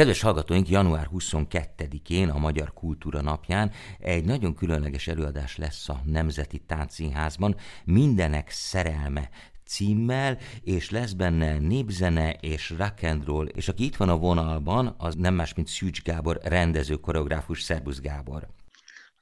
Kedves hallgatóink, január 22-én a Magyar Kultúra napján egy nagyon különleges előadás lesz a Nemzeti Táncszínházban. Mindenek szerelme címmel, és lesz benne népzene és rock and roll, és aki itt van a vonalban, az nem más, mint Szűcs Gábor, rendező, koreográfus, Szerbusz Gábor.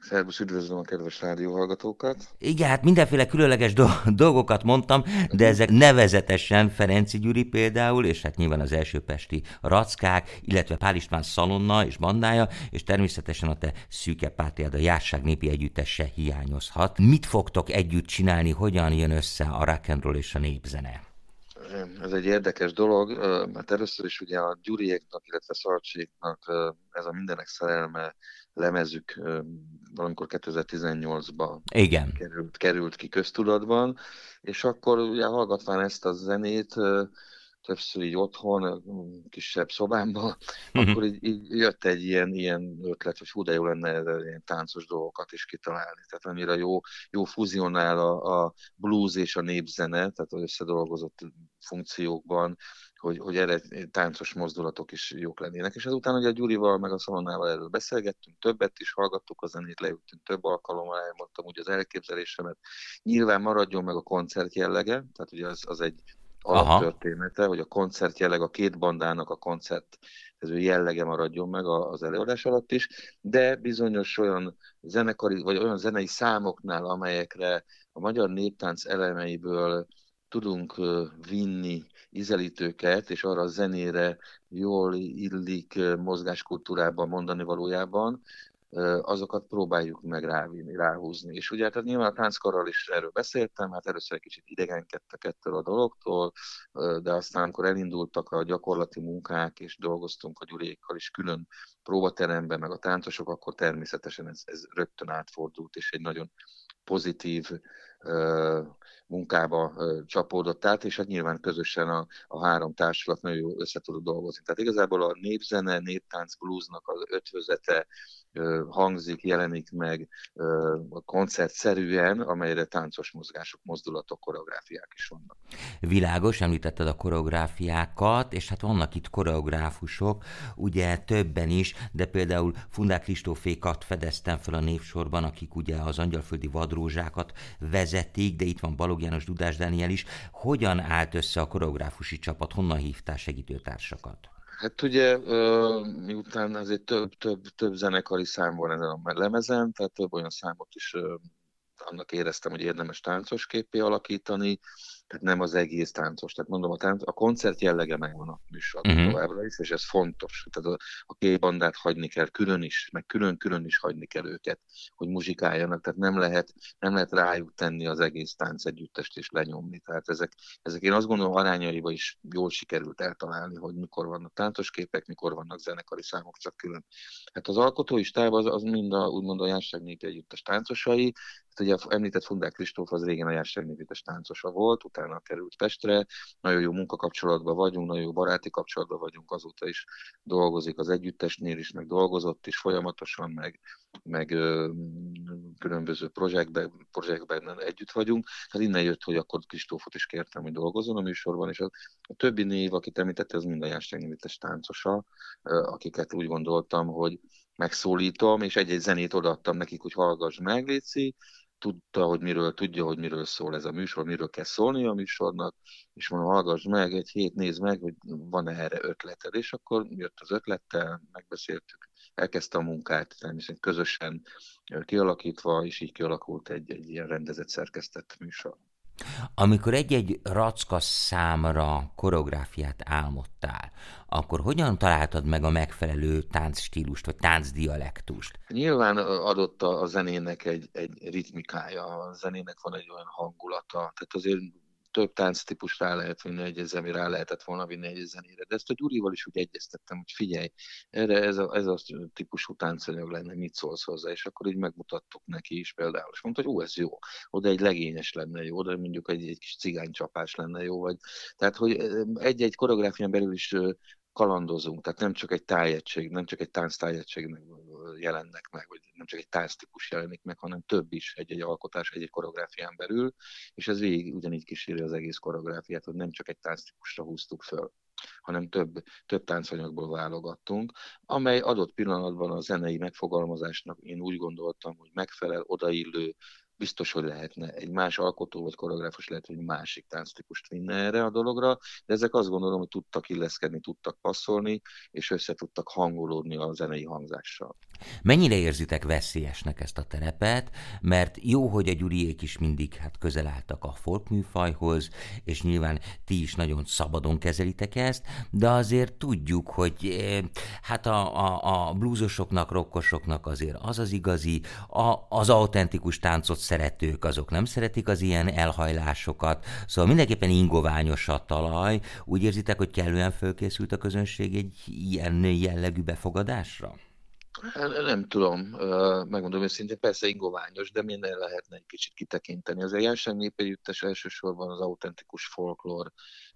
Szervusz, üdvözlöm a kedves rádióhallgatókat. Igen, hát mindenféle különleges do- dolgokat mondtam, de ezek nevezetesen Ferenci Gyuri például, és hát nyilván az első pesti rackák, illetve Pál István szalonna és bandája, és természetesen a te szűke pártiád, a Járság Népi Együttese hiányozhat. Mit fogtok együtt csinálni, hogyan jön össze a rock és a népzene? Ez egy érdekes dolog, mert először is ugye a Gyuriéknak, illetve Szalcséknak ez a mindenek szerelme lemezük valamikor 2018-ban Igen. Került, került ki köztudatban, és akkor ugye hallgatván ezt a zenét, többször így otthon, kisebb szobámban, uh-huh. akkor így, így jött egy ilyen, ilyen ötlet, hogy hú, de jó lenne ilyen táncos dolgokat is kitalálni. Tehát annyira jó, jó fuzionál a, a blues és a népzene, tehát az összedolgozott funkciókban, hogy, hogy erre táncos mozdulatok is jók lennének. És ezután ugye a Gyurival, meg a Szalonnával erről beszélgettünk, többet is hallgattuk a zenét, leültünk több alkalommal, elmondtam úgy az elképzelésemet. Nyilván maradjon meg a koncert jellege, tehát ugye az, az egy alaptörténete, hogy a koncert jelleg, a két bandának a koncert ez jellege maradjon meg az előadás alatt is, de bizonyos olyan zenekari, vagy olyan zenei számoknál, amelyekre a magyar néptánc elemeiből tudunk vinni ízelítőket, és arra a zenére jól illik mozgáskultúrában mondani valójában, azokat próbáljuk meg rávinni, ráhúzni. És ugye hát nyilván a tánckarral is erről beszéltem, hát először egy kicsit idegenkedtek ettől a dologtól, de aztán amikor elindultak a gyakorlati munkák, és dolgoztunk a gyurékkal is külön próbateremben, meg a táncosok, akkor természetesen ez, ez rögtön átfordult, és egy nagyon pozitív munkába csapódott át, és hát nyilván közösen a, a három társulat nagyon jó össze tudott dolgozni. Tehát igazából a népzene, néptánc, bluesnak az ötvözete hangzik, jelenik meg koncertszerűen, amelyre táncos mozgások, mozdulatok, koreográfiák is vannak. Világos, említetted a koreográfiákat, és hát vannak itt koreográfusok, ugye többen is, de például Fundák Kristófékat fedeztem fel a névsorban, akik ugye az angyalföldi vadrózsákat vezetik, de itt van Balog János Dudás Dániel is. Hogyan állt össze a koreográfusi csapat, honnan hívtál segítőtársakat? Hát ugye miután azért több, több, több zenekari szám van ezen a lemezen, tehát több olyan számot is annak éreztem, hogy érdemes táncos képé alakítani, tehát nem az egész táncos. Tehát mondom, a, tánc, a koncert jellege megvan a műsorban uh-huh. továbbra is, és ez fontos. Tehát a, a két bandát hagyni kell külön is, meg külön-külön is hagyni kell őket, hogy muzsikáljanak. Tehát nem lehet, nem lehet rájuk tenni az egész tánc együttest és lenyomni. Tehát ezek, ezek én azt gondolom arányaiba is jól sikerült eltalálni, hogy mikor vannak táncos képek, mikor vannak zenekari számok csak külön. Hát az alkotói stáb az, az mind a, úgymond a Jásság Népi Együttes táncosai, Hát ugye említett Fundák Kristóf az régen a Járságnévites táncosa volt, utána került Pestre, nagyon jó munkakapcsolatban vagyunk, nagyon jó baráti kapcsolatban vagyunk, azóta is dolgozik az együttesnél is, meg dolgozott is folyamatosan, meg, meg ö, különböző projektben, projektben együtt vagyunk. Hát innen jött, hogy akkor Kristófot is kértem, hogy dolgozzon a műsorban, és a, a többi név, akit említette, az mind a Járságnévites táncosa, akiket úgy gondoltam, hogy megszólítom, és egy-egy zenét odaadtam nekik, hogy hallgass meg, Léci, tudta, hogy miről, tudja, hogy miről szól ez a műsor, miről kell szólni a műsornak, és mondom, hallgass meg, egy hét nézd meg, hogy van-e erre ötleted, és akkor jött az ötlettel, megbeszéltük, elkezdte a munkát, természetesen közösen kialakítva, és így kialakult egy, egy ilyen rendezett, szerkesztett műsor. Amikor egy-egy racka számra koreográfiát álmodtál, akkor hogyan találtad meg a megfelelő táncstílust, vagy táncdialektust? Nyilván adott a zenének egy, egy ritmikája, a zenének van egy olyan hangulata, tehát azért több tánctípus rá lehet vinni egy zemi, rá lehetett volna vinni egy zenére. De ezt a Gyurival is úgy egyeztettem, hogy figyelj, erre ez a, ez a típusú táncanyag lenne, mit szólsz hozzá, és akkor így megmutattuk neki is például. És mondta, hogy ó, ez jó, oda egy legényes lenne jó, oda mondjuk egy, egy kis cigánycsapás lenne jó, vagy tehát, hogy egy-egy koreográfián belül is kalandozunk, tehát nem csak egy tájegység, nem csak egy tánctájegységnek jelennek meg, vagy nem csak egy tánctípus jelenik meg, hanem több is egy-egy alkotás, egy-egy koreográfián belül, és ez végig ugyanígy kíséri az egész koreográfiát, hogy nem csak egy tánctípusra húztuk föl hanem több, több táncanyagból válogattunk, amely adott pillanatban a zenei megfogalmazásnak én úgy gondoltam, hogy megfelel, odaillő, biztos, hogy lehetne egy más alkotó vagy koreográfus lehet, hogy másik tánctípust vinne erre a dologra, de ezek azt gondolom, hogy tudtak illeszkedni, tudtak passzolni, és össze tudtak hangolódni a zenei hangzással. Mennyire érzitek veszélyesnek ezt a terepet, mert jó, hogy a gyuriék is mindig hát közel álltak a folkműfajhoz, és nyilván ti is nagyon szabadon kezelitek ezt, de azért tudjuk, hogy eh, hát a, a, a blúzosoknak, rokkosoknak azért az az igazi, a, az autentikus táncot szeretők, azok nem szeretik az ilyen elhajlásokat, szóval mindenképpen ingoványos a talaj. Úgy érzitek, hogy kellően fölkészült a közönség egy ilyen jellegű befogadásra? Nem tudom, megmondom őszintén, persze ingoványos, de minden lehetne egy kicsit kitekinteni. Az Jensen népegyüttes elsősorban az autentikus folklór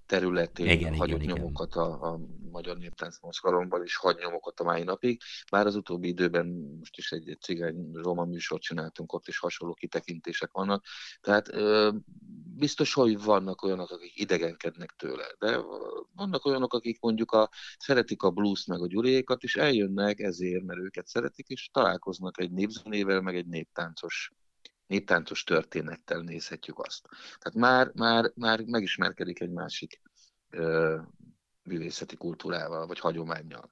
területén igen, hagyott igen, nyomokat igen. A, a magyar néptánc mozgalomban, és hagy nyomokat a mai napig. Bár az utóbbi időben most is egy, egy cigány roma műsort csináltunk, ott is hasonló kitekintések vannak. Tehát biztos, hogy vannak olyanok, akik idegenkednek tőle, de vannak olyanok, akik mondjuk a, szeretik a blues meg a gyurékat, és eljönnek ezért, mert őket szeretik, és találkoznak egy népzenével, meg egy néptáncos néptáncos történettel nézhetjük azt. Tehát már, már, már megismerkedik egy másik ö, művészeti kultúrával, vagy hagyományjal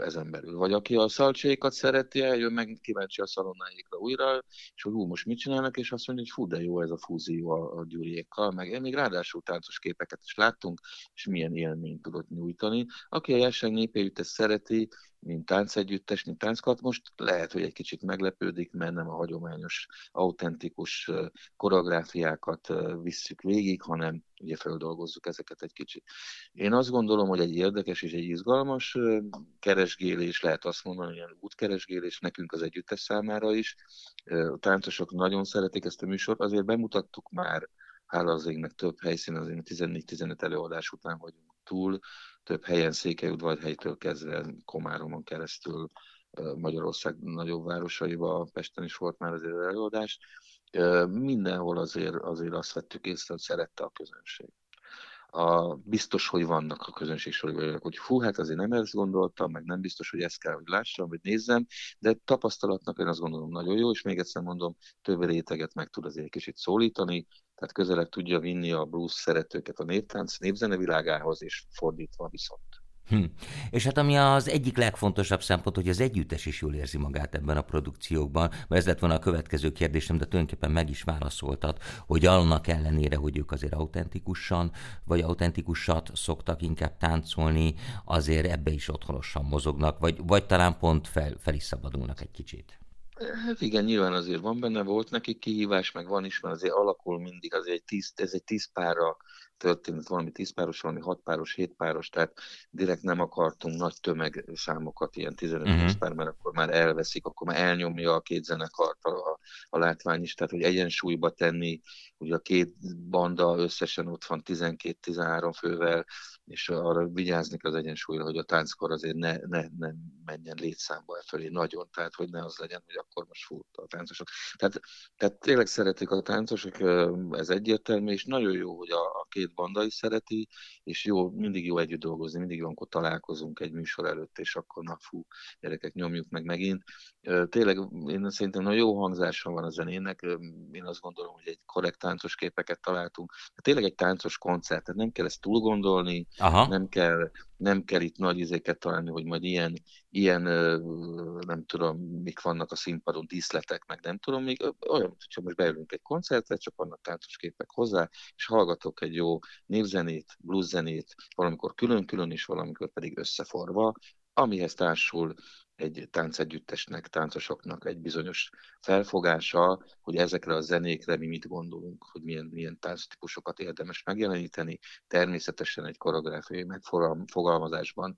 ezen belül. Vagy aki a szalcsékat szereti, eljön meg kíváncsi a szalonáikra újra, és hogy hú, most mit csinálnak, és azt mondja, hogy fú, de jó ez a fúzió a, a gyuriékkal, meg még ráadásul táncos képeket is láttunk, és milyen élményt tudott nyújtani. Aki a Jesseng népéjütet szereti, mint táncegyüttes, mint tánckat, most lehet, hogy egy kicsit meglepődik, mert nem a hagyományos, autentikus koreográfiákat visszük végig, hanem ugye feldolgozzuk ezeket egy kicsit. Én azt gondolom, hogy egy érdekes és egy izgalmas keresgélés, lehet azt mondani, ilyen útkeresgélés nekünk az együttes számára is. A táncosok nagyon szeretik ezt a műsort, azért bemutattuk már, hála az égnek több helyszínen, azért 14-15 előadás után vagyunk túl, több helyen, Székelyudvarhelytől kezdve Komáromon keresztül Magyarország nagyobb városaiba, Pesten is volt már azért előadás. Mindenhol azért, azért azt vettük észre, hogy szerette a közönség a, biztos, hogy vannak a közönség sorban, hogy fú, hát azért nem ezt gondoltam, meg nem biztos, hogy ezt kell, hogy lássam, vagy nézzem, de tapasztalatnak én azt gondolom nagyon jó, és még egyszer mondom, több réteget meg tud azért kicsit szólítani, tehát közelebb tudja vinni a blues szeretőket a néptánc népzene világához, és fordítva viszont. Hm. És hát ami az egyik legfontosabb szempont, hogy az együttes is jól érzi magát ebben a produkciókban, mert ez lett volna a következő kérdésem, de tulajdonképpen meg is válaszoltad, hogy annak ellenére, hogy ők azért autentikusan, vagy autentikusat szoktak inkább táncolni, azért ebbe is otthonosan mozognak, vagy, vagy talán pont fel, fel is szabadulnak egy kicsit. Hát igen, nyilván azért van benne, volt nekik kihívás, meg van is, mert azért alakul mindig, azért egy tíz, ez egy tíz pára történt valami tízpáros, valami hatpáros, hétpáros, tehát direkt nem akartunk nagy tömegszámokat, ilyen 15 uh-huh. Pár, mert akkor már elveszik, akkor már elnyomja a két zenekart a, a, a látvány is, tehát hogy egyensúlyba tenni, ugye a két banda összesen ott van 12-13 fővel, és arra vigyázni kell az egyensúlyra, hogy a tánckor azért ne, ne, ne menjen létszámba e fölé nagyon, tehát hogy ne az legyen, hogy akkor most fut a táncosok. Tehát, tehát tényleg szeretik a táncosok, ez egyértelmű, és nagyon jó, hogy a, a két banda is szereti, és jó, mindig jó együtt dolgozni, mindig jó, amikor találkozunk egy műsor előtt, és akkor na fú, gyerekek, nyomjuk meg megint. Tényleg én szerintem nagyon jó hangzása van a zenének, én azt gondolom, hogy egy korrekt táncos képeket találtunk. Tényleg egy táncos koncert, tehát nem kell ezt túl gondolni, Aha. nem kell nem kell itt nagy izéket találni, hogy majd ilyen, ilyen nem tudom, mik vannak a színpadon, díszletek, meg nem tudom, még olyan, hogyha most beülünk egy koncertre, csak vannak táncos képek hozzá, és hallgatok egy jó népzenét, blueszenét, valamikor külön-külön is, valamikor pedig összeforva, amihez társul egy táncegyüttesnek, táncosoknak egy bizonyos felfogása, hogy ezekre a zenékre mi mit gondolunk, hogy milyen, milyen tánctípusokat érdemes megjeleníteni. Természetesen egy koreográfiai megfogalmazásban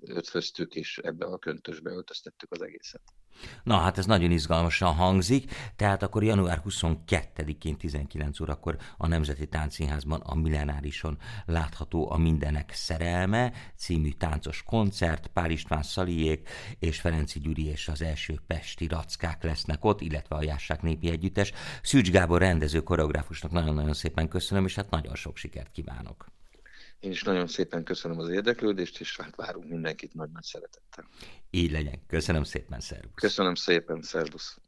ötvöztük, és ebbe a köntösbe öltöztettük az egészet. Na hát ez nagyon izgalmasan hangzik, tehát akkor január 22-én 19 órakor a Nemzeti Táncszínházban a Millenárison látható a Mindenek szerelme című táncos koncert, Pál István Szaliék és Ferenci Gyuri és az első pesti rackák lesznek ott, illetve a Jássák Népi Együttes. Szűcs Gábor rendező koreográfusnak nagyon-nagyon szépen köszönöm, és hát nagyon sok sikert kívánok. Én is nagyon szépen köszönöm az érdeklődést, és hát várunk mindenkit nagy-nagy szeretettel. Így legyen. Köszönöm szépen, szervusz. Köszönöm szépen, szervusz.